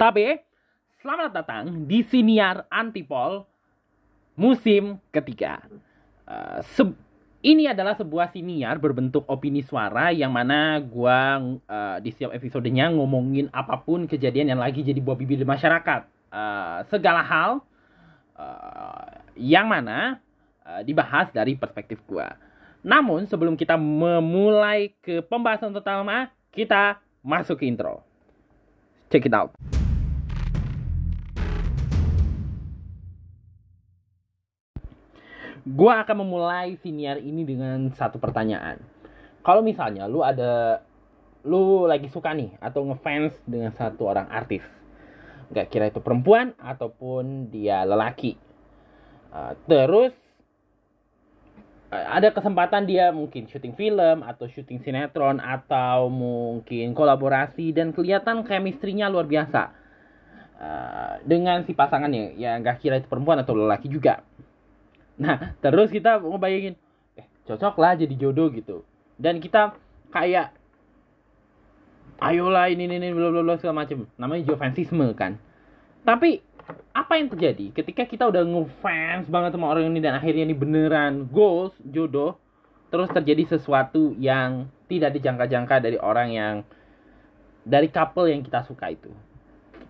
Tabe, selamat datang di Siniar Antipol musim ketiga. Uh, ini adalah sebuah siniar berbentuk opini suara yang mana gua uh, di setiap episodenya ngomongin apa pun kejadian yang lagi jadi buah bibir masyarakat. Uh, segala hal uh, yang mana uh, dibahas dari perspektif gua. Namun sebelum kita memulai ke pembahasan utama, kita masuk ke intro. Check it out. Gua akan memulai siniar ini dengan satu pertanyaan. Kalau misalnya lu ada lu lagi suka nih atau ngefans dengan satu orang artis, nggak kira itu perempuan ataupun dia lelaki, uh, terus uh, ada kesempatan dia mungkin syuting film atau syuting sinetron atau mungkin kolaborasi dan kelihatan chemistry-nya luar biasa uh, dengan si pasangannya ya nggak kira itu perempuan atau lelaki juga Nah, terus kita mau bayangin, eh cocok lah jadi jodoh gitu. Dan kita kayak, ayolah ini ini ini bla bla bla segala macem. Namanya jofansisme kan. Tapi apa yang terjadi ketika kita udah ngefans banget sama orang ini dan akhirnya ini beneran goals jodoh, terus terjadi sesuatu yang tidak dijangka-jangka dari orang yang dari couple yang kita suka itu.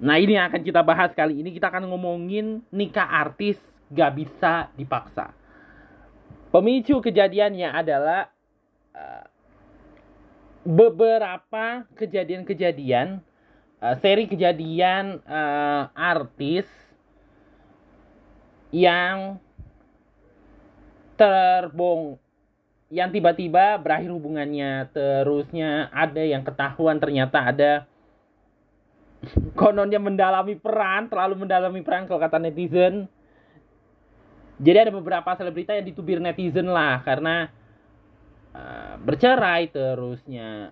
Nah ini yang akan kita bahas kali ini kita akan ngomongin nikah artis gak bisa dipaksa. Pemicu kejadiannya adalah uh, beberapa kejadian-kejadian, uh, seri kejadian uh, artis yang terbong yang tiba-tiba berakhir hubungannya terusnya ada yang ketahuan ternyata ada kononnya mendalami peran terlalu mendalami peran kalau kata netizen jadi ada beberapa selebritas yang ditubir netizen lah karena uh, bercerai terusnya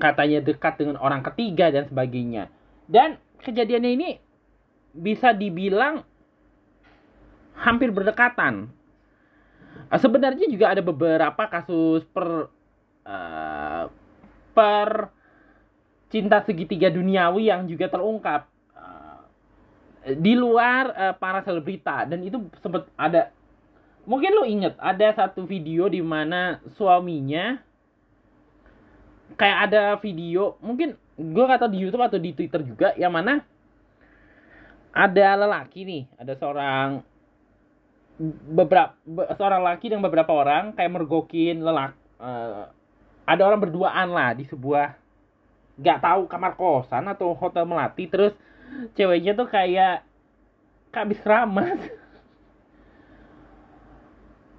katanya dekat dengan orang ketiga dan sebagainya. Dan kejadiannya ini bisa dibilang hampir berdekatan. Uh, sebenarnya juga ada beberapa kasus per uh, per cinta segitiga duniawi yang juga terungkap di luar uh, para selebrita. Dan itu sempat ada mungkin lo inget ada satu video di mana suaminya kayak ada video mungkin gue kata di YouTube atau di Twitter juga yang mana ada lelaki nih ada seorang beberapa be, seorang laki dan beberapa orang kayak mergokin lelaki uh, ada orang berduaan lah di sebuah nggak tahu kamar kosan atau hotel melati terus ceweknya tuh kayak habis keramas.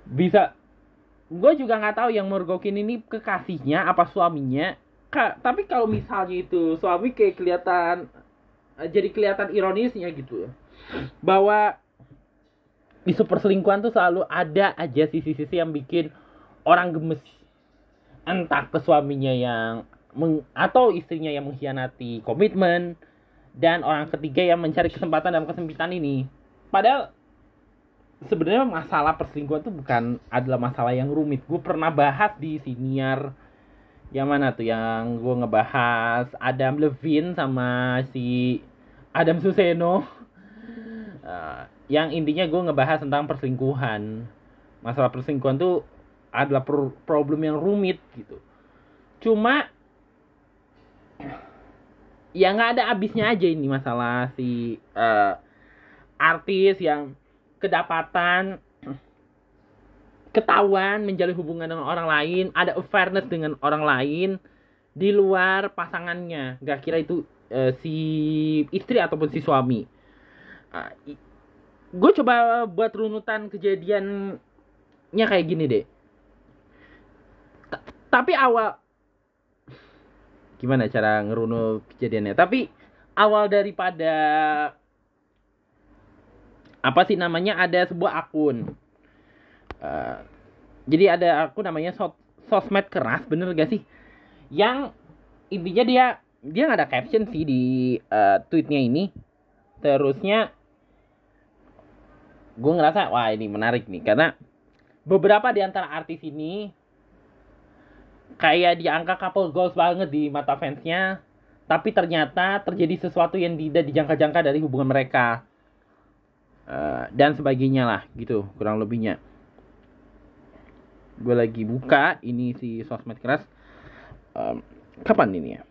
Bisa. Gue juga nggak tahu yang mergokin ini kekasihnya apa suaminya. Kak, tapi kalau misalnya itu suami kayak kelihatan jadi kelihatan ironisnya gitu. Bahwa isu perselingkuhan tuh selalu ada aja sisi-sisi yang bikin orang gemes. Entah ke suaminya yang meng, atau istrinya yang mengkhianati komitmen dan orang ketiga yang mencari kesempatan dalam kesempitan ini. Padahal sebenarnya masalah perselingkuhan itu bukan adalah masalah yang rumit. Gue pernah bahas di siniar yang mana tuh yang gue ngebahas Adam Levine sama si Adam Suseno. Uh, yang intinya gue ngebahas tentang perselingkuhan. Masalah perselingkuhan tuh adalah pro problem yang rumit gitu. Cuma ya nggak ada habisnya aja ini masalah si uh, artis yang kedapatan ketahuan menjalin hubungan dengan orang lain ada awareness dengan orang lain di luar pasangannya. Nggak kira itu uh, si istri ataupun si suami. Uh, gue coba buat runutan kejadiannya kayak gini deh. T tapi awal gimana cara ngerunut kejadiannya? Tapi awal daripada apa sih namanya? Ada sebuah akun. Uh, jadi ada akun namanya sos sosmed keras bener gak sih? Yang intinya dia dia nggak ada caption sih di uh, tweetnya ini. Terusnya gue ngerasa wah ini menarik nih. Karena beberapa di antara artis ini kayak diangkat couple goals banget di mata fansnya. Tapi ternyata terjadi sesuatu yang tidak dijangka-jangka dari hubungan mereka. Uh, dan sebagainya lah gitu kurang lebihnya. Gue lagi buka ini si sosmed keras. Um, kapan ini ya?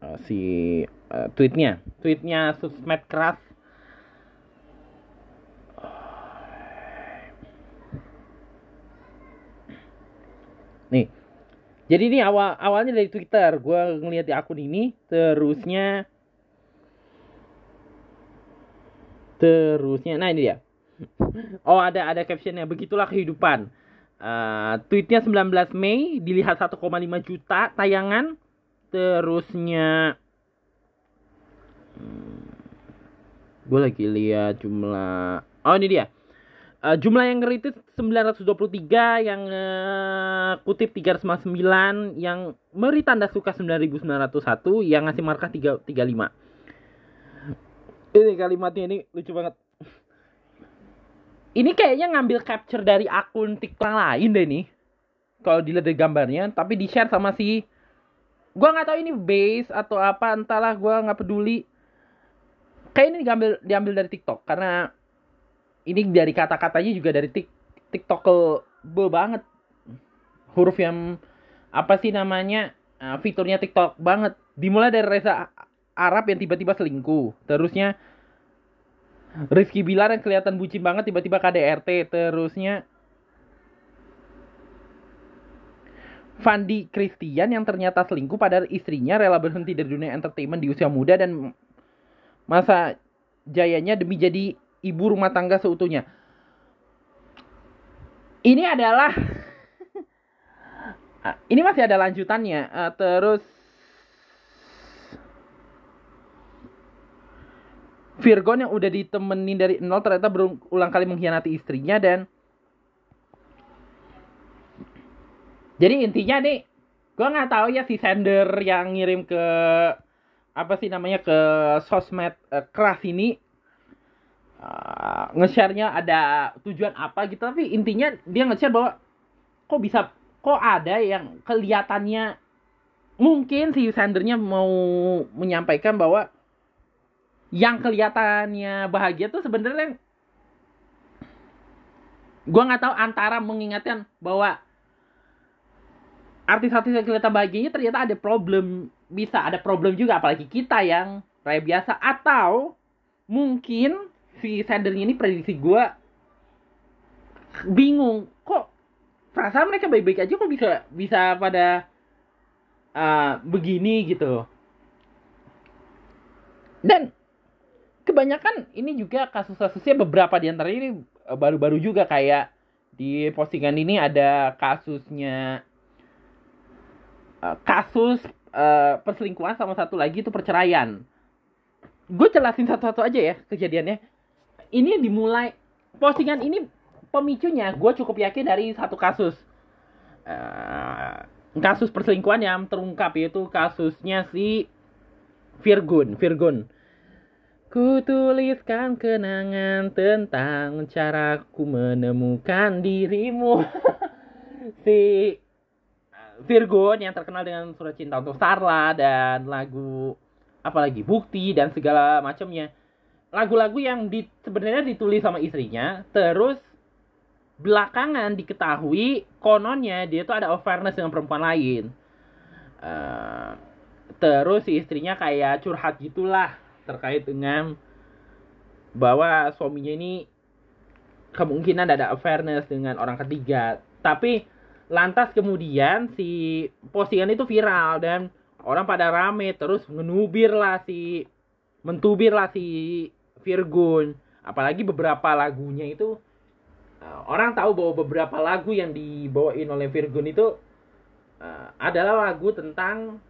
Uh, si uh, tweetnya. Tweetnya sosmed keras. Nih jadi ini awal awalnya dari Twitter, gue ngeliat di akun ini, terusnya terusnya, nah ini dia. Oh ada ada captionnya, begitulah kehidupan. Uh, tweetnya 19 Mei, dilihat 1,5 juta tayangan, terusnya hmm, gue lagi lihat jumlah, oh ini dia Uh, jumlah yang itu 923, yang uh, kutip 359, yang beri tanda suka 9901, yang ngasih markah 3, 35. Ini kalimatnya ini lucu banget. Ini kayaknya ngambil capture dari akun TikTok lain deh nih. Kalau dilihat dari gambarnya, tapi di-share sama si gua nggak tahu ini base atau apa, entahlah gua nggak peduli. Kayak ini diambil diambil dari TikTok karena ini dari kata-katanya juga dari tik TikTok be banget. Huruf yang apa sih namanya uh, fiturnya TikTok banget. Dimulai dari Reza Arab yang tiba-tiba selingkuh. Terusnya Rizky Bilar yang kelihatan bucin banget tiba-tiba KDRT terusnya Fandi Christian yang ternyata selingkuh pada istrinya rela berhenti dari dunia entertainment di usia muda dan masa jayanya demi jadi ibu rumah tangga seutuhnya. Ini adalah ini masih ada lanjutannya. Uh, terus Virgon yang udah ditemenin dari nol ternyata berulang kali mengkhianati istrinya dan jadi intinya nih gue nggak tahu ya si sender yang ngirim ke apa sih namanya ke sosmed uh, keras ini uh, nge-share-nya ada tujuan apa gitu tapi intinya dia nge-share bahwa kok bisa kok ada yang kelihatannya mungkin si sendernya mau menyampaikan bahwa yang kelihatannya bahagia tuh sebenarnya gua nggak tahu antara mengingatkan bahwa artis-artis yang kelihatan bahagianya ternyata ada problem bisa ada problem juga apalagi kita yang raya biasa atau mungkin si sendernya ini prediksi gue bingung. Kok perasaan mereka baik-baik aja kok bisa bisa pada uh, begini gitu? Dan kebanyakan ini juga kasus-kasusnya beberapa di antara ini baru-baru juga kayak di postingan ini ada kasusnya uh, kasus uh, perselingkuhan sama satu lagi itu perceraian. Gue jelasin satu-satu aja ya kejadiannya ini dimulai. Postingan ini pemicunya gue cukup yakin dari satu kasus. Uh, kasus perselingkuhan yang terungkap yaitu kasusnya si Virgun Virgun. Ku tuliskan kenangan tentang caraku menemukan dirimu. si Virgon yang terkenal dengan surat cinta untuk Starla dan lagu apalagi bukti dan segala macamnya lagu-lagu yang di, sebenarnya ditulis sama istrinya terus belakangan diketahui kononnya dia tuh ada awareness dengan perempuan lain. Uh, terus si istrinya kayak curhat gitulah terkait dengan bahwa suaminya ini kemungkinan ada awareness dengan orang ketiga. Tapi lantas kemudian si postingan itu viral dan orang pada rame terus menubir lah si mentubir lah si Virgun apalagi beberapa lagunya itu uh, orang tahu bahwa beberapa lagu yang dibawain oleh Virgun itu uh, adalah lagu tentang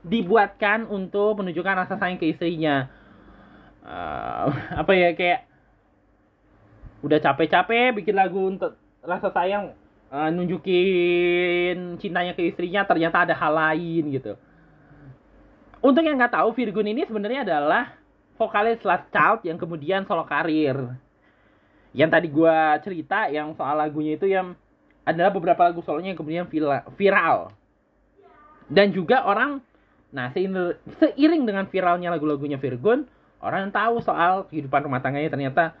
dibuatkan untuk menunjukkan rasa sayang ke istrinya. Uh, apa ya kayak udah capek-capek bikin lagu untuk rasa sayang uh, nunjukin cintanya ke istrinya ternyata ada hal lain gitu. Untuk yang nggak tahu Virgun ini sebenarnya adalah vokalis Last Child yang kemudian solo karir. Yang tadi gue cerita yang soal lagunya itu yang adalah beberapa lagu solonya yang kemudian viral. Dan juga orang Nah, seiring dengan viralnya lagu-lagunya Virgon, orang tahu soal kehidupan rumah tangganya ternyata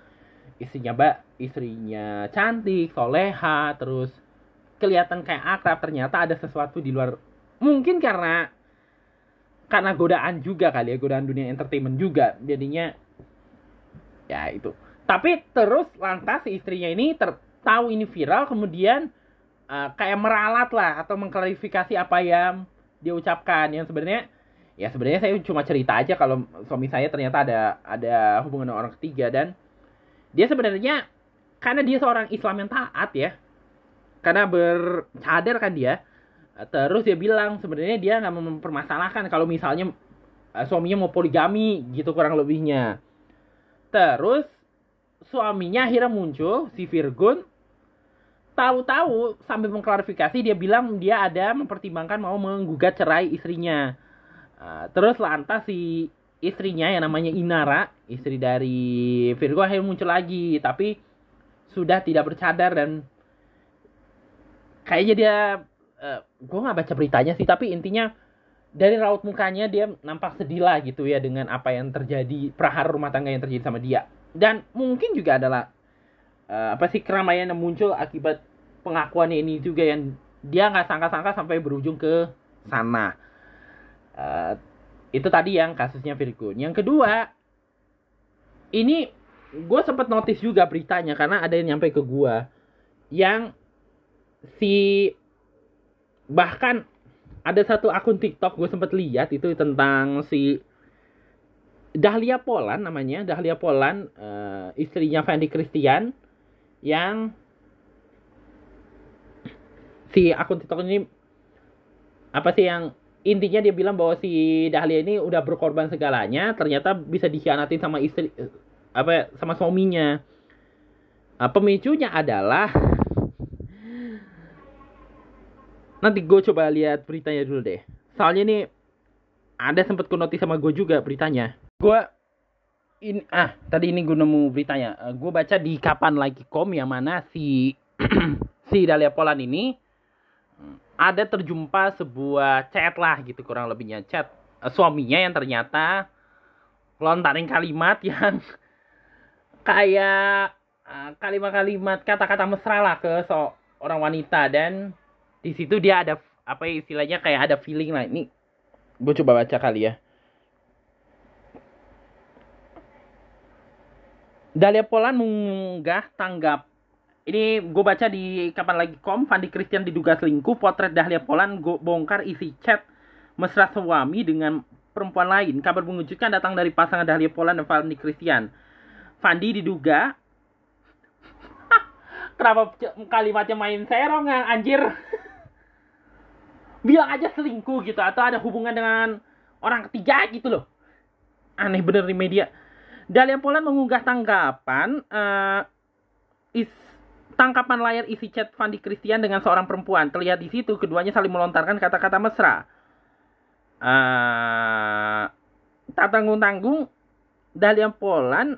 istrinya mbak istrinya cantik soleha terus kelihatan kayak akrab ternyata ada sesuatu di luar mungkin karena karena godaan juga kali ya godaan dunia entertainment juga. Jadinya ya itu. Tapi terus lantas si istrinya ini tahu ini viral kemudian uh, kayak meralat lah atau mengklarifikasi apa yang dia ucapkan. Yang sebenarnya ya sebenarnya saya cuma cerita aja kalau suami saya ternyata ada ada hubungan dengan orang ketiga. Dan dia sebenarnya karena dia seorang Islam yang taat ya karena bercadar kan dia terus dia bilang sebenarnya dia nggak mempermasalahkan kalau misalnya uh, suaminya mau poligami gitu kurang lebihnya. Terus suaminya akhirnya muncul si Virgun tahu-tahu sambil mengklarifikasi dia bilang dia ada mempertimbangkan mau menggugat cerai istrinya. Uh, terus lantas si istrinya yang namanya Inara, istri dari Virgo akhirnya muncul lagi, tapi sudah tidak bercadar dan kayaknya dia uh, eh, gue nggak baca beritanya sih, tapi intinya dari raut mukanya dia nampak sedih lah gitu ya dengan apa yang terjadi prahara rumah tangga yang terjadi sama dia. Dan mungkin juga adalah uh, apa sih keramaian yang muncul akibat pengakuannya ini juga yang dia nggak sangka-sangka sampai berujung ke sana. Uh, itu tadi yang kasusnya Virgun. Yang kedua, ini gue sempat notice juga beritanya karena ada yang nyampe ke gue yang si bahkan ada satu akun TikTok gue sempat lihat itu tentang si Dahlia Polan namanya. Dahlia Polan uh, istrinya Fendi Christian yang si akun TikTok ini apa sih yang intinya dia bilang bahwa si Dahlia ini udah berkorban segalanya ternyata bisa dikhianatin sama istri apa ya, sama suaminya. Nah, pemicunya adalah nanti gue coba lihat beritanya dulu deh. Soalnya ini ada sempat notis sama gue juga beritanya. Gue ini ah tadi ini gue nemu beritanya. Uh, gue baca di kapan lagi kom yang mana si si Dahlia Polan ini ada terjumpa sebuah chat lah gitu kurang lebihnya. Chat uh, suaminya yang ternyata lontarin kalimat yang kayak kalimat kalimat-kalimat kata-kata mesra lah ke seorang wanita dan di situ dia ada apa ya, istilahnya kayak ada feeling lah. Ini gue coba baca kali ya. Dalia Polan mengunggah tanggap ini gue baca di kapan lagi kom Fandi Christian diduga selingkuh potret Dahlia Polan gue bongkar isi chat mesra suami dengan perempuan lain. Kabar mengejutkan datang dari pasangan Dahlia Polan dan Fandi Christian. Fandi diduga kenapa kalimatnya main serong anjir bilang aja selingkuh gitu atau ada hubungan dengan orang ketiga gitu loh aneh bener di media Dahlia Polan mengunggah tanggapan uh, is tangkapan layar isi chat Fandi Christian dengan seorang perempuan. Terlihat di situ keduanya saling melontarkan kata-kata mesra. Uh, tak tanggung-tanggung, Dahlia Polan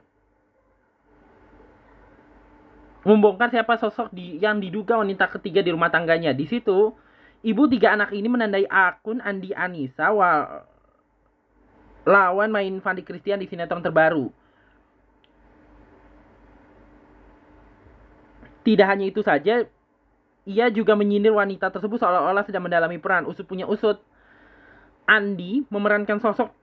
membongkar siapa sosok di, yang diduga wanita ketiga di rumah tangganya. Di situ, ibu tiga anak ini menandai akun Andi Anissa wal, lawan main Fandi Christian di sinetron terbaru. Tidak hanya itu saja, ia juga menyindir wanita tersebut seolah-olah sedang mendalami peran. Usut punya usut. Andi memerankan sosok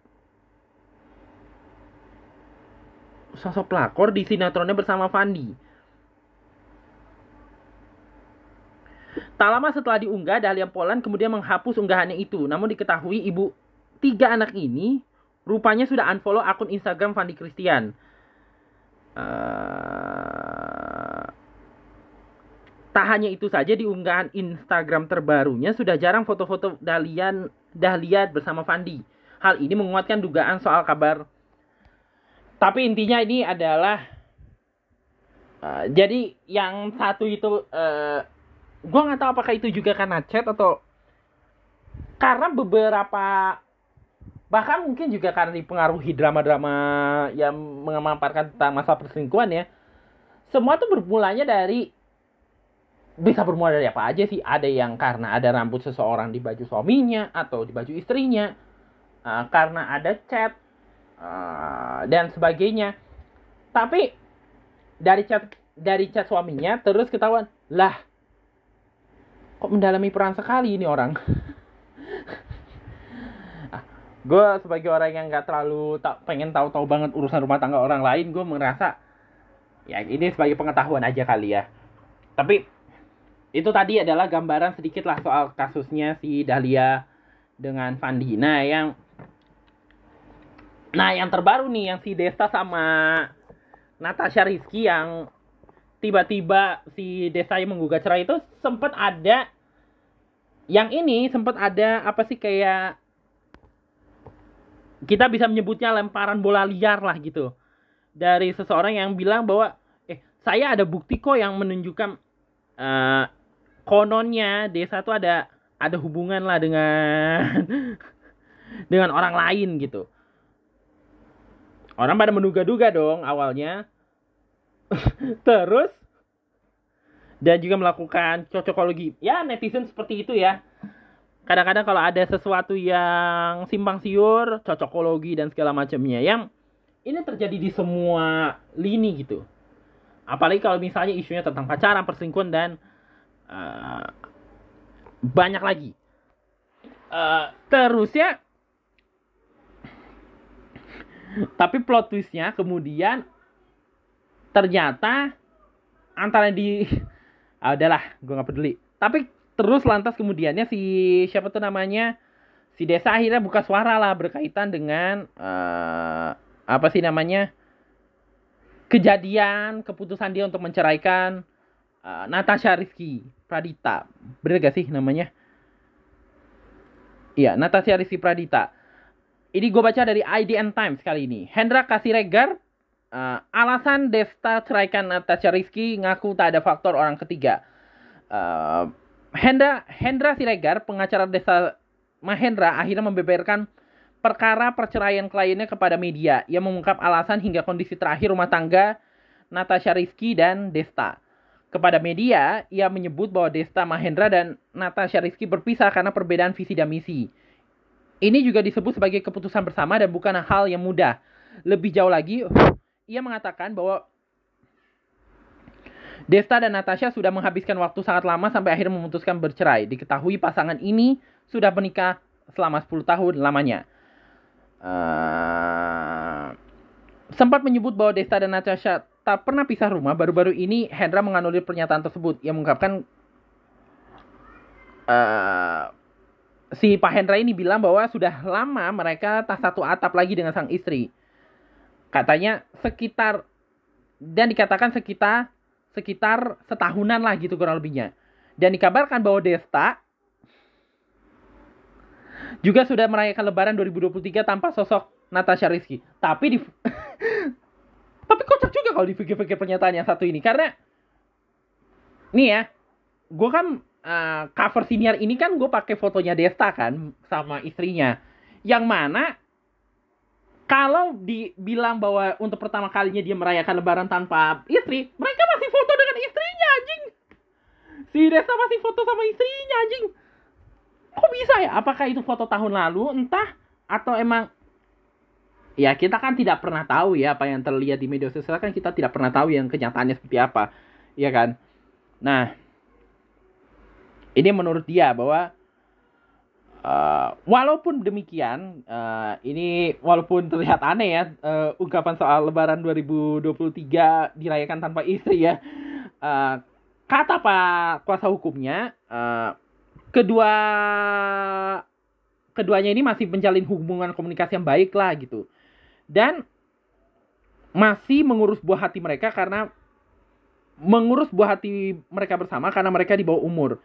sosok pelakor di sinetronnya bersama Fandi. Tak lama setelah diunggah, Dahlia Polan kemudian menghapus unggahannya itu. Namun diketahui ibu tiga anak ini rupanya sudah unfollow akun Instagram Fandi Christian. Uh, Tak hanya itu saja di unggahan Instagram terbarunya sudah jarang foto-foto Dalian Dahlia bersama Fandi. Hal ini menguatkan dugaan soal kabar. Tapi intinya ini adalah uh, jadi yang satu itu uh, gue nggak tahu apakah itu juga karena chat atau karena beberapa bahkan mungkin juga karena dipengaruhi drama-drama yang mengamalkan tentang masa perselingkuhan ya semua tuh bermulanya dari bisa bermula dari apa aja sih ada yang karena ada rambut seseorang di baju suaminya atau di baju istrinya uh, karena ada chat uh, dan sebagainya. Tapi dari chat dari chat suaminya terus ketahuan lah kok mendalami peran sekali ini orang. Ah, gue sebagai orang yang nggak terlalu tak pengen tahu-tahu banget urusan rumah tangga orang lain, gue merasa ya ini sebagai pengetahuan aja kali ya. Tapi itu tadi adalah gambaran sedikit lah soal kasusnya si Dahlia dengan Vandina yang Nah, yang terbaru nih yang si Desta sama Natasha Rizky yang tiba-tiba si Desta yang menggugat cerai itu sempat ada yang ini sempat ada apa sih kayak kita bisa menyebutnya lemparan bola liar lah gitu dari seseorang yang bilang bahwa eh saya ada bukti kok yang menunjukkan uh, kononnya desa tuh ada ada hubungan lah dengan dengan orang lain gitu Orang pada menduga-duga dong awalnya. Terus dan juga melakukan cocokologi. Ya, netizen seperti itu ya. Kadang-kadang kalau ada sesuatu yang simpang siur, cocokologi dan segala macamnya yang ini terjadi di semua lini gitu. Apalagi kalau misalnya isunya tentang pacaran, perselingkuhan dan uh, banyak lagi. Uh, terus ya tapi plot twistnya kemudian ternyata antara di ah, udahlah gue nggak peduli. Tapi terus lantas kemudiannya si siapa tuh namanya? Si desa akhirnya buka suara lah berkaitan dengan uh, apa sih namanya? Kejadian keputusan dia untuk menceraikan uh, Natasha Rizky Pradita. Bener gak sih namanya? Iya Natasha Rizky Pradita. Ini gue baca dari IDN Times kali ini. Hendra Kasiregar, uh, alasan Desta ceraikan Natasha Rizky ngaku tak ada faktor orang ketiga. Uh, Hendra, Hendra Siregar, pengacara Desta Mahendra, akhirnya membeberkan perkara perceraian kliennya kepada media. Ia mengungkap alasan hingga kondisi terakhir rumah tangga Natasha Rizky dan Desta. Kepada media, ia menyebut bahwa Desta Mahendra dan Natasha Rizky berpisah karena perbedaan visi dan misi. Ini juga disebut sebagai keputusan bersama dan bukan hal yang mudah. Lebih jauh lagi, ia mengatakan bahwa Desta dan Natasha sudah menghabiskan waktu sangat lama sampai akhirnya memutuskan bercerai. Diketahui pasangan ini sudah menikah selama 10 tahun lamanya. Uh, sempat menyebut bahwa Desta dan Natasha tak pernah pisah rumah. Baru-baru ini Hendra menganulir pernyataan tersebut. Ia mengungkapkan uh, si Pak Hendra ini bilang bahwa sudah lama mereka tak satu atap lagi dengan sang istri. Katanya sekitar dan dikatakan sekitar sekitar setahunan lah gitu kurang lebihnya. Dan dikabarkan bahwa Desta juga sudah merayakan lebaran 2023 tanpa sosok Natasha Rizky. Tapi di Tapi kocak juga kalau dipikir-pikir pernyataan yang satu ini karena nih ya, gue kan uh, cover senior ini kan gue pakai fotonya Desta kan sama istrinya yang mana kalau dibilang bahwa untuk pertama kalinya dia merayakan lebaran tanpa istri mereka masih foto dengan istrinya anjing. Si Desta masih foto sama istrinya anjing. Kok bisa ya? Apakah itu foto tahun lalu entah atau emang ya kita kan tidak pernah tahu ya apa yang terlihat di media sosial kan kita tidak pernah tahu yang kenyataannya seperti apa. Ya kan? Nah ini menurut dia bahwa uh, walaupun demikian, uh, ini walaupun terlihat aneh ya, uh, ungkapan soal Lebaran 2023 dirayakan tanpa istri ya. Uh, kata Pak kuasa hukumnya, uh, kedua keduanya ini masih menjalin hubungan komunikasi yang baik lah gitu. Dan masih mengurus buah hati mereka karena mengurus buah hati mereka bersama karena mereka di bawah umur.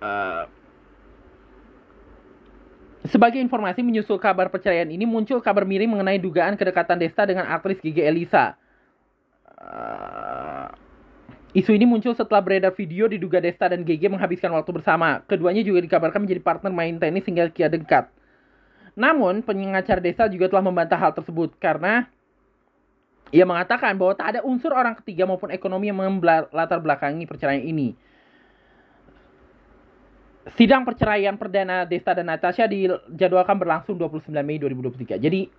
Uh, sebagai informasi menyusul kabar perceraian ini muncul kabar miring mengenai dugaan kedekatan Desta dengan aktris Gigi Elisa. Uh, isu ini muncul setelah beredar video diduga Desta dan GG menghabiskan waktu bersama. Keduanya juga dikabarkan menjadi partner main tenis hingga kia dekat. Namun, pengacara Desta juga telah membantah hal tersebut karena ia mengatakan bahwa tak ada unsur orang ketiga maupun ekonomi yang melatar belakangi perceraian ini. Sidang perceraian perdana Desta dan Natasha dijadwalkan berlangsung 29 Mei 2023. Jadi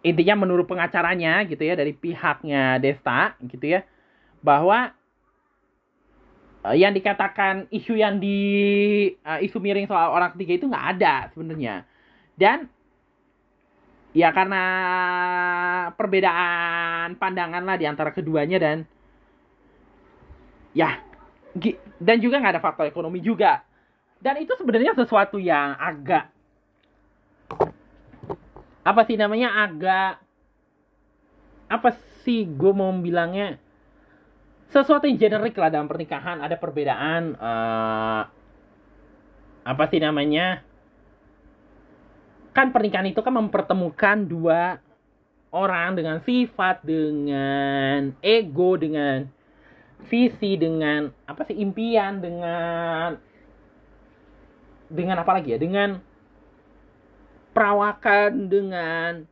intinya menurut pengacaranya gitu ya dari pihaknya Desta gitu ya bahwa uh, yang dikatakan isu yang di uh, isu miring soal orang ketiga itu nggak ada sebenarnya dan ya karena perbedaan pandangan lah di antara keduanya dan ya dan juga nggak ada faktor ekonomi juga dan itu sebenarnya sesuatu yang agak apa sih namanya agak apa sih gue mau bilangnya? Sesuatu yang generik lah dalam pernikahan ada perbedaan uh, apa sih namanya? Kan pernikahan itu kan mempertemukan dua orang dengan sifat dengan ego dengan visi dengan apa sih impian dengan dengan apa lagi ya? Dengan perawakan dengan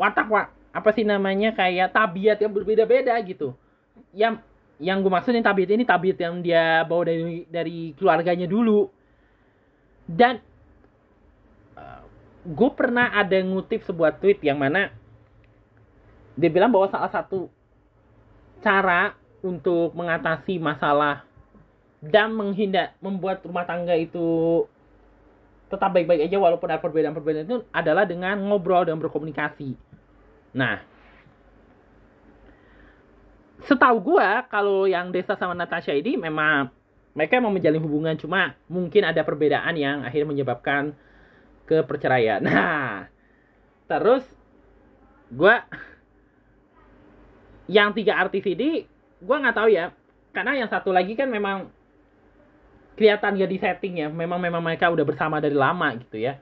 watak wak apa sih namanya? Kayak tabiat yang berbeda-beda gitu. Yang yang gue maksudin tabiat ini tabiat yang dia bawa dari dari keluarganya dulu. Dan uh, gue pernah ada ngutip sebuah tweet yang mana dia bilang bahwa salah satu cara untuk mengatasi masalah dan menghindar membuat rumah tangga itu tetap baik-baik aja walaupun ada perbedaan-perbedaan itu adalah dengan ngobrol dan berkomunikasi. Nah, setahu gua kalau yang Desa sama Natasha ini memang mereka mau menjalin hubungan cuma mungkin ada perbedaan yang akhirnya menyebabkan ke perceraian. Nah, terus gua yang tiga artis ini gue nggak tahu ya karena yang satu lagi kan memang kelihatan ya di setting ya memang memang mereka udah bersama dari lama gitu ya.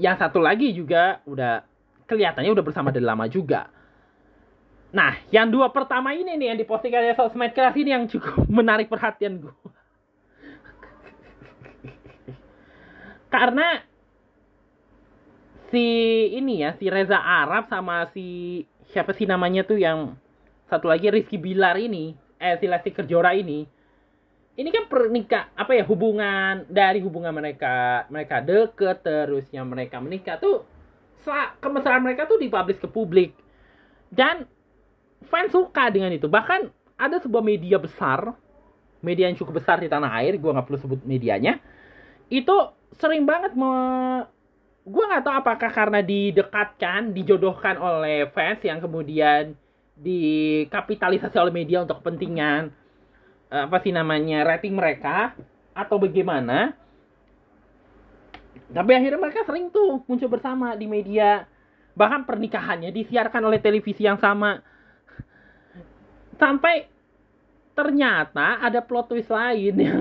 Yang satu lagi juga udah kelihatannya udah bersama dari lama juga. Nah yang dua pertama ini nih yang diposting oleh sosmed keras ini yang cukup menarik perhatian gue karena si ini ya si Reza Arab sama si siapa sih namanya tuh yang satu lagi Rizky Bilar ini eh si Lesti Kejora ini ini kan pernikah apa ya hubungan dari hubungan mereka mereka deket terusnya mereka menikah tuh kemesraan mereka tuh dipublish ke publik. Dan fans suka dengan itu. Bahkan ada sebuah media besar media yang cukup besar di tanah air gue nggak perlu sebut medianya itu sering banget me gue nggak tahu apakah karena didekatkan dijodohkan oleh fans yang kemudian dikapitalisasi oleh media untuk kepentingan apa sih namanya rating mereka atau bagaimana. Tapi akhirnya mereka sering tuh muncul bersama di media. Bahkan pernikahannya disiarkan oleh televisi yang sama. Sampai ternyata ada plot twist lain yang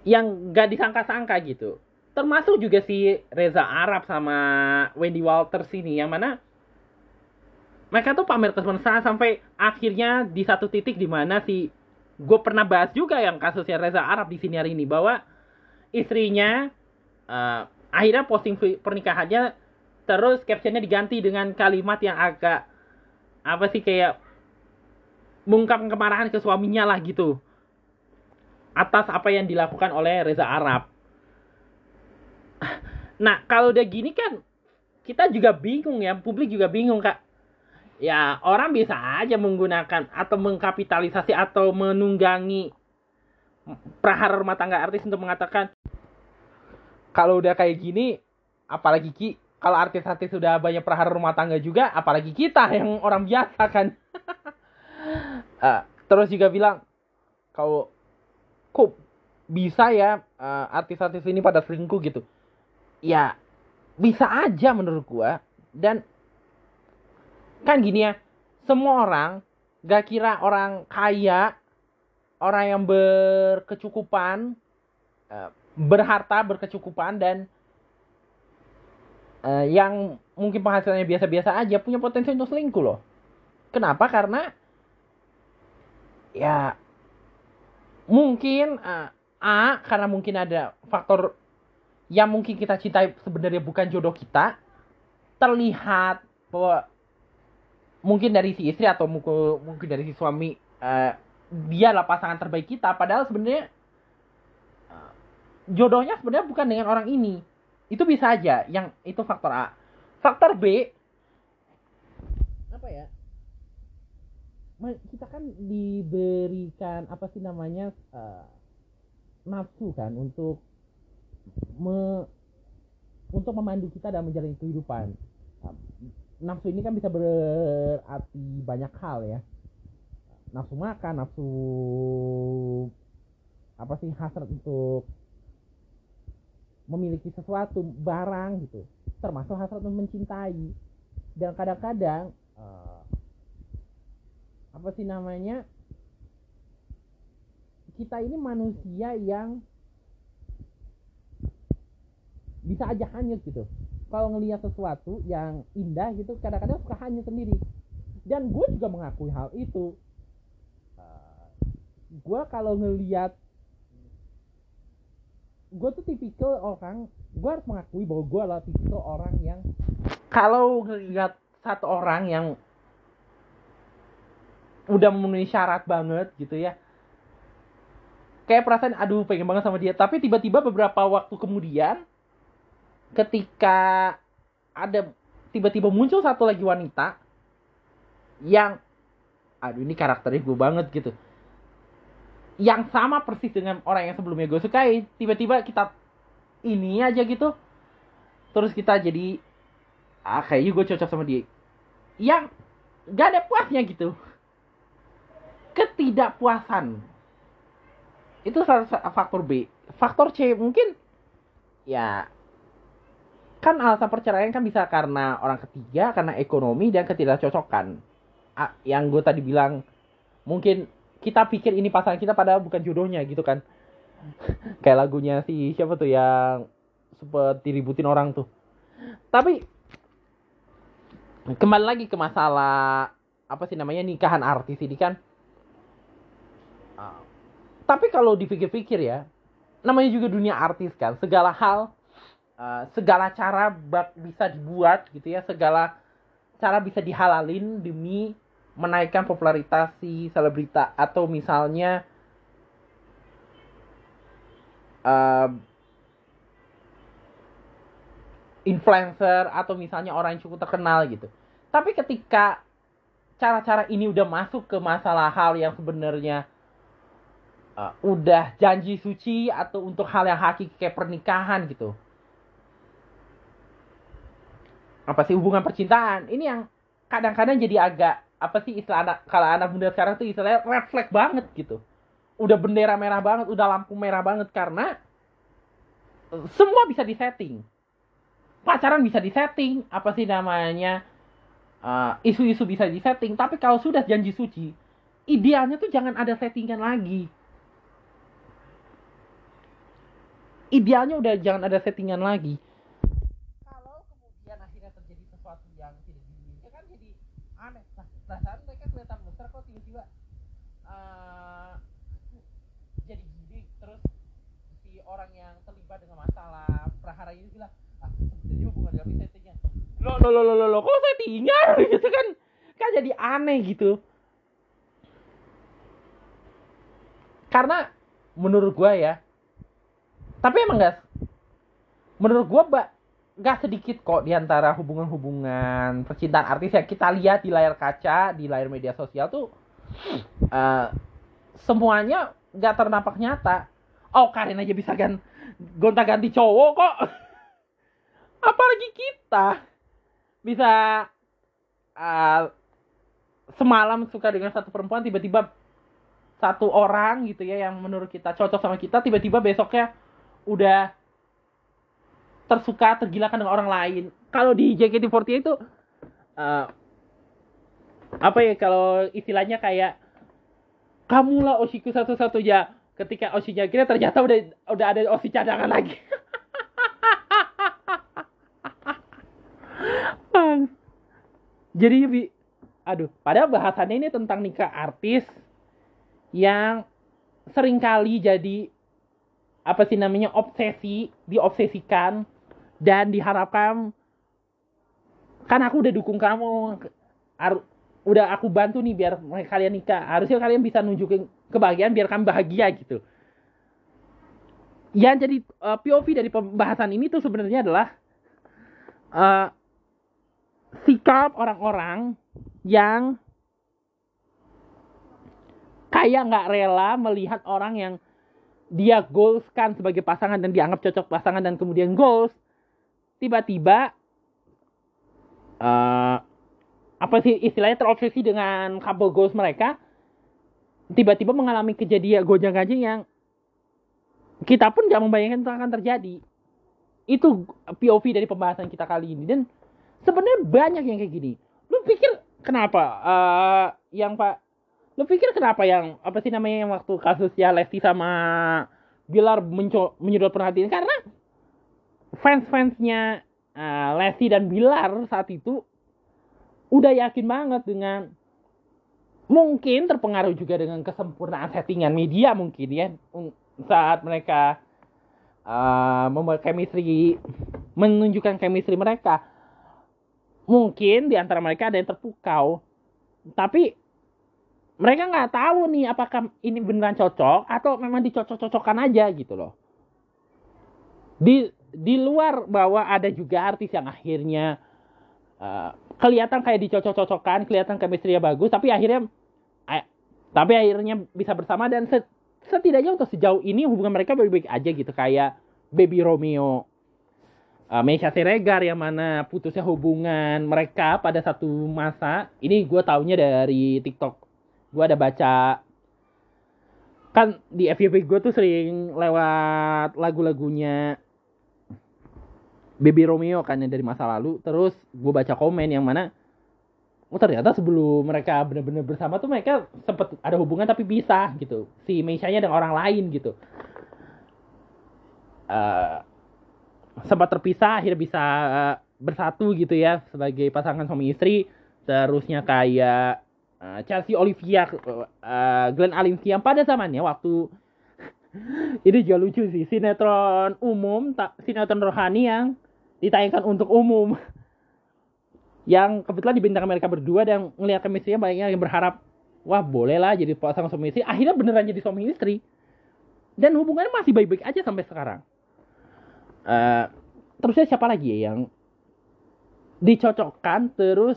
yang gak disangka-sangka gitu. Termasuk juga si Reza Arab sama Wendy Walters ini yang mana mereka tuh pamer kesempurnaan sampai akhirnya di satu titik di mana si gue pernah bahas juga yang kasusnya Reza Arab di sini hari ini bahwa istrinya uh, akhirnya posting pernikahannya terus captionnya diganti dengan kalimat yang agak apa sih kayak mengungkapkan kemarahan ke suaminya lah gitu atas apa yang dilakukan oleh Reza Arab. Nah kalau udah gini kan kita juga bingung ya, publik juga bingung kak ya orang bisa aja menggunakan atau mengkapitalisasi atau menunggangi prahara rumah tangga artis untuk mengatakan kalau udah kayak gini apalagi ki? Kalau artis-artis sudah banyak prahara rumah tangga juga apalagi kita yang orang biasa kan? Uh, terus juga bilang kalau kok bisa ya uh, artis-artis ini pada selingkuh gitu? Ya bisa aja menurut gua. Dan kan gini ya semua orang gak kira orang kaya orang yang berkecukupan eh, berharta berkecukupan dan uh, yang mungkin penghasilannya biasa-biasa aja punya potensi untuk selingkuh loh. Kenapa? Karena ya mungkin uh, a karena mungkin ada faktor yang mungkin kita cintai sebenarnya bukan jodoh kita terlihat bahwa mungkin dari si istri atau mungkin dari si suami uh, dia lah pasangan terbaik kita. Padahal sebenarnya uh, jodohnya sebenarnya bukan dengan orang ini. Itu bisa aja yang itu faktor A. Faktor B apa ya? Kita kan diberikan apa sih namanya uh, nafsu kan untuk me, untuk memandu kita dalam menjalani kehidupan nafsu ini kan bisa berarti banyak hal ya. Nafsu makan nafsu apa sih hasrat untuk memiliki sesuatu barang gitu. Termasuk hasrat untuk mencintai. Dan kadang-kadang uh, apa sih namanya kita ini manusia yang bisa aja hanyut gitu kalau ngelihat sesuatu yang indah gitu kadang-kadang suka hanyut sendiri. Dan gue juga mengakui hal itu. Uh, gue kalau ngelihat gue tuh tipikal orang gue harus mengakui bahwa gue adalah tipikal orang yang kalau ngelihat satu orang yang udah memenuhi syarat banget gitu ya kayak perasaan aduh pengen banget sama dia. Tapi tiba-tiba beberapa waktu kemudian ketika ada tiba-tiba muncul satu lagi wanita yang aduh ini karakternya gue banget gitu. Yang sama persis dengan orang yang sebelumnya gue sukai. Tiba-tiba kita ini aja gitu. Terus kita jadi ah kayaknya gue cocok sama dia. Yang gak ada puasnya gitu. Ketidakpuasan. Itu salah faktor B. Faktor C mungkin ya kan alasan perceraian kan bisa karena orang ketiga, karena ekonomi dan ketidakcocokan. Yang gue tadi bilang mungkin kita pikir ini pasangan kita padahal bukan jodohnya gitu kan. Kayak lagunya si siapa tuh yang seperti ributin orang tuh. Tapi kembali lagi ke masalah apa sih namanya nikahan artis ini kan. Tapi kalau dipikir-pikir ya, namanya juga dunia artis kan, segala hal uh, segala cara bak bisa dibuat gitu ya segala cara bisa dihalalin demi menaikkan popularitas si selebrita atau misalnya uh, influencer atau misalnya orang yang cukup terkenal gitu. Tapi ketika cara-cara ini udah masuk ke masalah hal yang sebenarnya uh, udah janji suci atau untuk hal yang hakiki kayak pernikahan gitu apa sih hubungan percintaan? Ini yang kadang-kadang jadi agak apa sih istilah anak kalau anak muda sekarang tuh istilahnya red flag banget gitu. Udah bendera merah banget udah lampu merah banget karena semua bisa disetting. Pacaran bisa disetting apa sih namanya uh, isu-isu bisa disetting. Tapi kalau sudah janji suci idealnya tuh jangan ada settingan lagi. Idealnya udah jangan ada settingan lagi prahara ini bilang ah jadi hubungan kami settingnya. Lo lo lo lo lo kok settingan gitu kan kan jadi aneh gitu. Karena menurut gua ya tapi emang gak menurut gua mbak gak sedikit kok di antara hubungan-hubungan percintaan artis yang kita lihat di layar kaca di layar media sosial tuh uh, semuanya gak ternampak nyata oh Karin aja bisa kan gonta-ganti cowok kok. Apalagi kita bisa uh, semalam suka dengan satu perempuan tiba-tiba satu orang gitu ya yang menurut kita cocok sama kita tiba-tiba besoknya udah tersuka tergilakan dengan orang lain. Kalau di JKT48 itu uh, apa ya kalau istilahnya kayak kamulah Oshiku satu-satunya. Ketika osinya kira ternyata udah udah ada osi cadangan lagi. Jadi bi aduh padahal bahasannya ini tentang nikah artis yang sering kali jadi apa sih namanya obsesi diobsesikan dan diharapkan kan aku udah dukung kamu udah aku bantu nih biar kalian nikah. Harusnya kalian bisa nunjukin kebahagiaan biar kami bahagia gitu. Yang jadi uh, POV dari pembahasan ini tuh sebenarnya adalah uh, sikap orang-orang yang kayak nggak rela melihat orang yang dia goals kan sebagai pasangan dan dianggap cocok pasangan dan kemudian goals tiba-tiba uh, apa sih istilahnya terobsesi dengan couple goals mereka tiba-tiba mengalami kejadian gojang ganjing yang kita pun nggak membayangkan itu akan terjadi. Itu POV dari pembahasan kita kali ini. Dan sebenarnya banyak yang kayak gini. Lu pikir kenapa uh, yang pak lu pikir kenapa yang apa sih namanya yang waktu kasusnya Lesti sama Bilar menyedot perhatian? Karena fans-fansnya uh, Lesti dan Bilar saat itu udah yakin banget dengan mungkin terpengaruh juga dengan kesempurnaan settingan media mungkin ya. Saat mereka uh, membuat chemistry menunjukkan chemistry mereka. Mungkin di antara mereka ada yang terpukau. Tapi mereka nggak tahu nih apakah ini beneran cocok atau memang dicocok-cocokkan aja gitu loh. Di di luar bahwa ada juga artis yang akhirnya uh, kelihatan kayak dicocok-cocokkan, kelihatan chemistry-nya bagus, tapi akhirnya eh, tapi akhirnya bisa bersama dan set, setidaknya untuk sejauh ini hubungan mereka baik-baik aja gitu. Kayak Baby Romeo uh, Meisha Siregar yang mana putusnya hubungan mereka pada satu masa. Ini gue taunya dari TikTok. Gue ada baca kan di FYP gue tuh sering lewat lagu-lagunya Baby Romeo kan yang dari masa lalu. Terus gue baca komen yang mana oh ternyata sebelum mereka benar-benar bersama tuh mereka sempet ada hubungan tapi bisa gitu. Si Meisha-nya dengan orang lain gitu. Uh, sempat terpisah akhirnya bisa uh, bersatu gitu ya sebagai pasangan suami istri. Terusnya kayak uh, Chelsea Olivia uh, Glenn Alinski yang pada zamannya waktu ini juga lucu sih sinetron umum sinetron rohani yang ditayangkan untuk umum. Yang kebetulan dibintang mereka berdua dan ngelihat chemistry banyaknya yang berharap wah boleh lah jadi pasangan suami istri. Akhirnya beneran jadi suami istri. Dan hubungannya masih baik-baik aja sampai sekarang. Uh, terusnya siapa lagi ya yang dicocokkan terus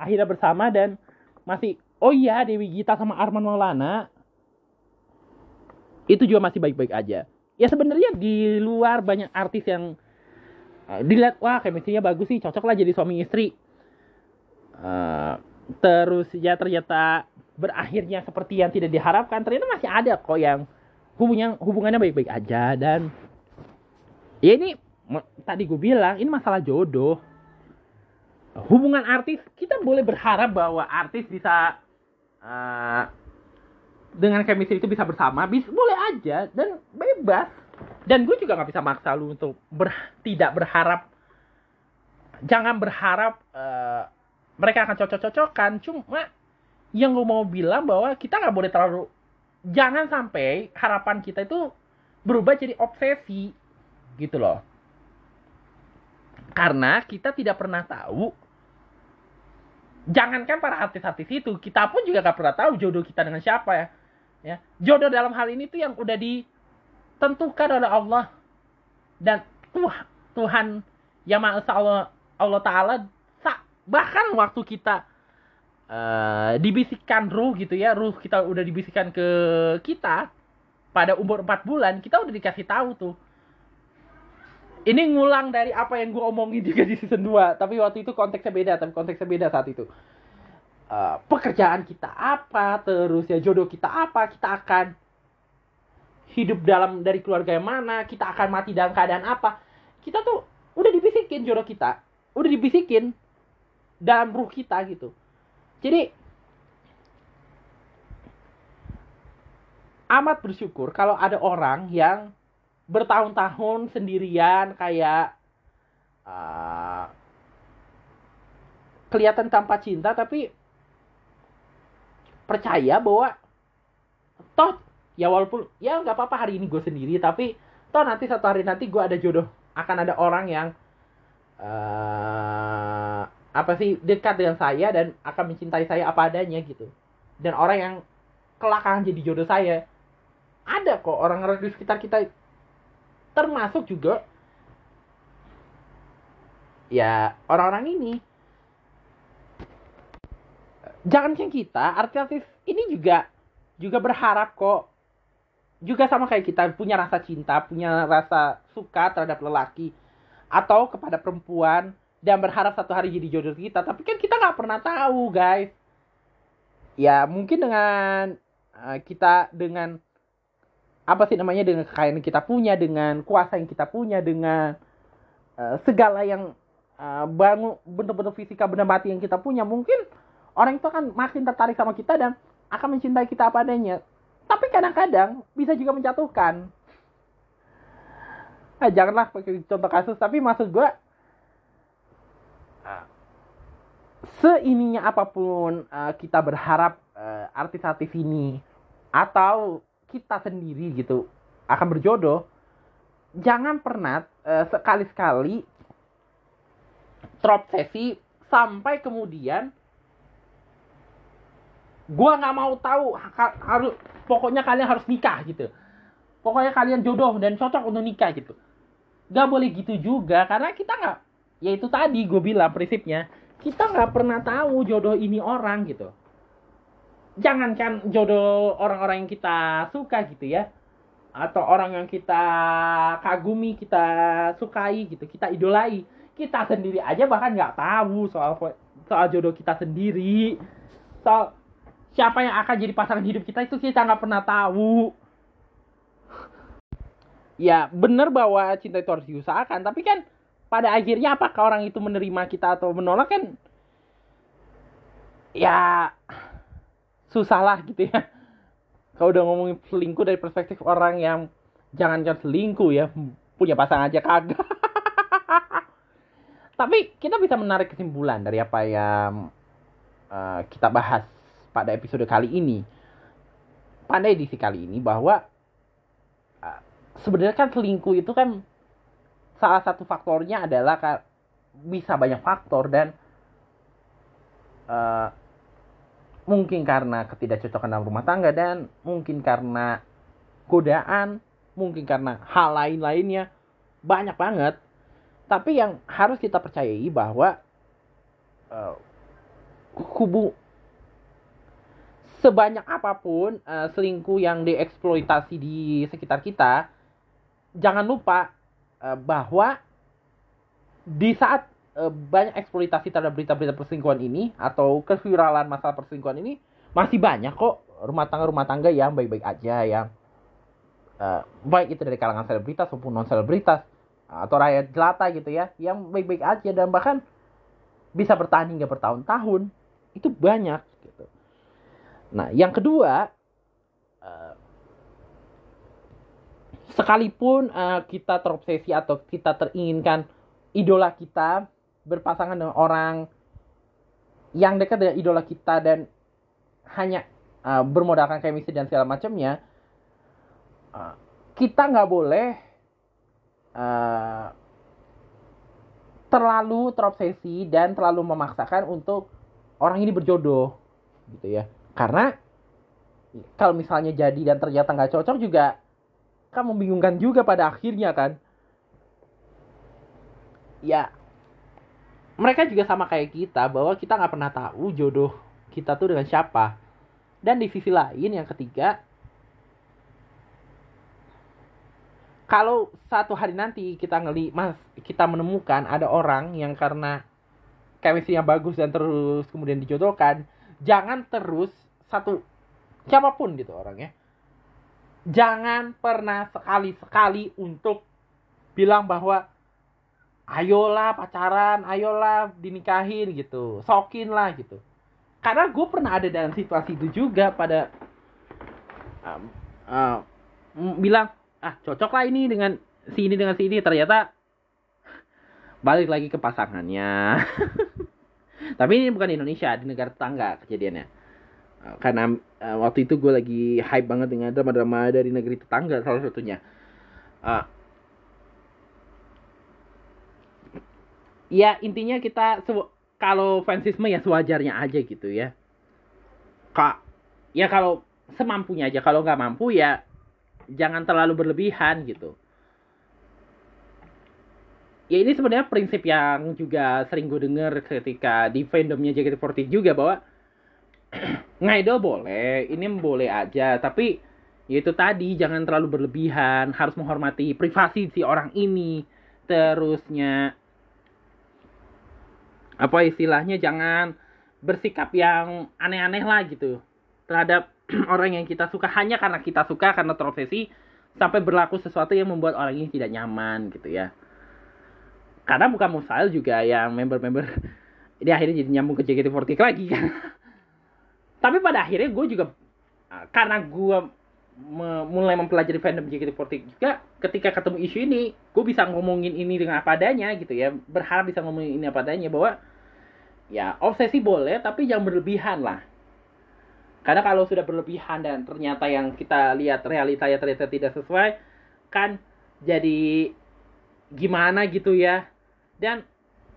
akhirnya bersama dan masih oh iya Dewi Gita sama Arman Maulana. Itu juga masih baik-baik aja. Ya sebenarnya di luar banyak artis yang dilihat wah chemistry-nya bagus sih cocok lah jadi suami istri. Uh, terus ya ternyata berakhirnya seperti yang tidak diharapkan ternyata masih ada kok yang hubungan hubungannya baik-baik aja dan ya ini tadi gue bilang ini masalah jodoh. Hubungan artis kita boleh berharap bahwa artis bisa uh, dengan chemistry itu bisa bersama bisa boleh aja dan bebas dan gue juga nggak bisa maksa lu untuk ber, tidak berharap. Jangan berharap uh, mereka akan cocok-cocokan cuma yang gue mau bilang bahwa kita nggak boleh terlalu jangan sampai harapan kita itu berubah jadi obsesi gitu loh. Karena kita tidak pernah tahu. Jangankan para artis-artis itu kita pun juga gak pernah tahu jodoh kita dengan siapa ya. Ya jodoh dalam hal ini tuh yang udah ditentukan oleh Allah. Dan Tuhan yang maha Allah Allah Taala bahkan waktu kita uh, dibisikkan ruh gitu ya ruh kita udah dibisikkan ke kita pada umur 4 bulan kita udah dikasih tahu tuh. Ini ngulang dari apa yang gue omongin juga di season 2 tapi waktu itu konteksnya beda tapi konteksnya beda saat itu. Uh, pekerjaan kita apa terus ya jodoh kita apa kita akan hidup dalam dari keluarga yang mana kita akan mati dalam keadaan apa. Kita tuh udah dibisikin jodoh kita udah dibisikin dalam ruh kita gitu. Jadi amat bersyukur kalau ada orang yang bertahun-tahun sendirian kayak uh, kelihatan tanpa cinta tapi percaya bahwa toh ya walaupun ya nggak apa-apa hari ini gue sendiri tapi toh nanti satu hari nanti gue ada jodoh. Akan ada orang yang uh, apa sih dekat dengan saya dan akan mencintai saya apa adanya gitu. Dan orang yang kelak akan jadi jodoh saya. Ada kok orang-orang di sekitar kita. Termasuk juga ya orang-orang ini. Jangan kita artis-artis ini juga juga berharap kok juga sama kayak kita punya rasa cinta punya rasa suka terhadap lelaki atau kepada perempuan dan berharap satu hari jadi jodoh kita. Tapi kan kita nggak pernah tahu guys. Ya mungkin dengan uh, kita dengan apa sih namanya dengan kekayaan yang kita punya dengan kuasa yang kita punya dengan uh, segala yang uh, bangun bentuk-bentuk fisika benda mati yang kita punya mungkin orang itu akan makin tertarik sama kita dan akan mencintai kita apa adanya tapi kadang-kadang bisa juga menjatuhkan. Nah, janganlah pakai contoh kasus tapi maksud gue uh, seininya apa pun uh, kita berharap uh, artis-artis ini atau kita sendiri gitu akan berjodoh jangan pernah uh, sekali-sekali terobsesi sampai kemudian gua nggak mau tahu harus pokoknya kalian harus nikah gitu. Pokoknya kalian jodoh dan cocok untuk nikah gitu. Gak boleh gitu juga karena kita nggak ya itu tadi gue bilang prinsipnya kita nggak pernah tahu jodoh ini orang gitu. Jangankan jodoh orang-orang yang kita suka gitu ya. Atau orang yang kita kagumi kita sukai gitu. Kita idolai. Kita sendiri aja bahkan nggak tahu soal soal jodoh kita sendiri. Soal siapa yang akan jadi pasangan hidup kita itu kita nggak pernah tahu. Ya benar bahwa cinta itu harus diusahakan tapi kan pada akhirnya apakah orang itu menerima kita atau menolak kan? Ya susah lah gitu ya. Kalau udah ngomongin selingkuh dari perspektif orang yang jangankan selingkuh ya punya pasangan aja kagak. Tapi kita bisa menarik kesimpulan dari apa yang uh, kita bahas pada episode kali ini pada edisi kali ini bahwa sebenarnya kan selingkuh itu kan salah satu faktornya adalah bisa banyak faktor dan uh, mungkin karena ketidakcocokan dalam rumah tangga dan mungkin karena godaan, mungkin karena hal lain-lainnya banyak banget. Tapi yang harus kita percayai bahwa uh, kubu sebanyak apa pun uh, selingkuh yang dieksploitasi di sekitar kita jangan lupa uh, bahwa di saat uh, banyak eksploitasi terhadap berita-berita perselingkuhan ini atau keviralan masalah perselingkuhan ini masih banyak kok rumah tangga rumah tangga yang baik-baik aja yang uh, baik itu dari kalangan selebritas maupun non selebritas atau rakyat jelata gitu ya yang baik-baik aja dan bahkan bisa bertahan hingga bertahun-tahun itu banyak. Nah yang kedua sekalipun uh, kita terobsesi atau kita teringinkan idola kita berpasangan dengan orang yang dekat dengan idola kita dan hanya uh, bermodalkan chemistry dan segala macamnya uh, kita nggak boleh uh, terlalu terobsesi dan terlalu memaksakan untuk orang ini berjodoh gitu ya karena kalau misalnya jadi dan ternyata nggak cocok juga kan membingungkan juga pada akhirnya kan? Ya mereka juga sama kayak kita bahwa kita nggak pernah tahu jodoh kita tuh dengan siapa. Dan di sisi lain yang ketiga kalau satu hari nanti kita ngeli mas kita menemukan ada orang yang karena chemistry yang bagus dan terus kemudian dijodohkan jangan terus satu siapa pun gitu orangnya jangan pernah sekali-sekali untuk bilang bahwa ayolah pacaran, ayolah dinikahin gitu, sokin lah gitu. Karena gue pernah ada dalam situasi itu juga pada um, uh, bilang ah cocok lah ini dengan si ini dengan si ini ternyata balik lagi ke pasangannya. Tapi ini bukan di Indonesia, di negara tetangga kejadiannya. Karena uh, waktu itu gue lagi hype banget dengan drama-drama dari negeri tetangga salah satunya. Uh, ya intinya kita kalau fansisme ya sewajarnya aja gitu ya. Kak ya kalau semampunya aja. Kalau nggak mampu ya jangan terlalu berlebihan gitu ya ini sebenarnya prinsip yang juga sering gue denger ketika di fandomnya JKT48 juga bahwa ngidol boleh, ini boleh aja, tapi ya itu tadi jangan terlalu berlebihan, harus menghormati privasi si orang ini. Terusnya apa istilahnya jangan bersikap yang aneh-aneh lah gitu terhadap orang yang kita suka hanya karena kita suka karena profesi sampai berlaku sesuatu yang membuat orang ini tidak nyaman gitu ya karena bukan mustahil juga yang member-member ini akhirnya jadi nyambung ke JKT48 lagi kan. Tapi pada akhirnya gue juga ah, karena gue mulai mempelajari fandom JKT48 juga ketika ketemu isu ini gue bisa ngomongin ini dengan apa adanya gitu ya. Berharap bisa ngomongin ini apa adanya bahwa ya obsesi boleh tapi jangan berlebihan lah. Karena kalau sudah berlebihan dan ternyata yang kita lihat realitanya ternyata tidak sesuai kan jadi gimana gitu ya dan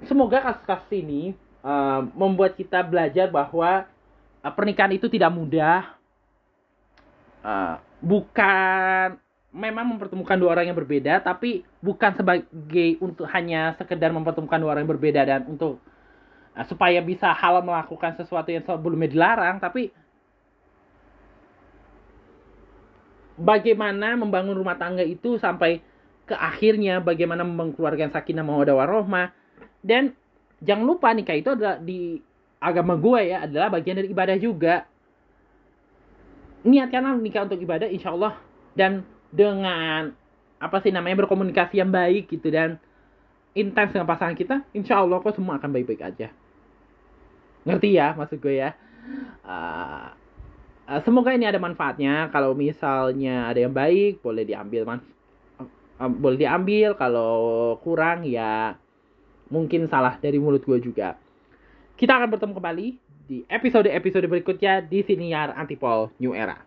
semoga kasus-kasus ini uh, membuat kita belajar bahwa uh, pernikahan itu tidak mudah. Uh, bukan memang mempertemukan dua orang yang berbeda, tapi bukan sebagai untuk hanya sekedar mempertemukan dua orang yang berbeda dan untuk uh, supaya bisa halal melakukan sesuatu yang sebelumnya dilarang, tapi bagaimana membangun rumah tangga itu sampai ke akhirnya bagaimana yang sakinah mawaddah warohmah dan jangan lupa nikah itu adalah di agama gue ya adalah bagian dari ibadah juga. Niatkanlah nikah untuk ibadah insya Allah dan dengan apa sih namanya berkomunikasi yang baik gitu dan intens dengan pasangan kita insya Allah kok semua akan baik-baik aja. Ngerti ya maksud gue ya? Uh, semoga ini ada manfaatnya. Kalau misalnya ada yang baik boleh diambil manfaat boleh diambil kalau kurang ya mungkin salah dari mulut gue juga kita akan bertemu kembali di episode-episode berikutnya di Siniar Antipol New Era.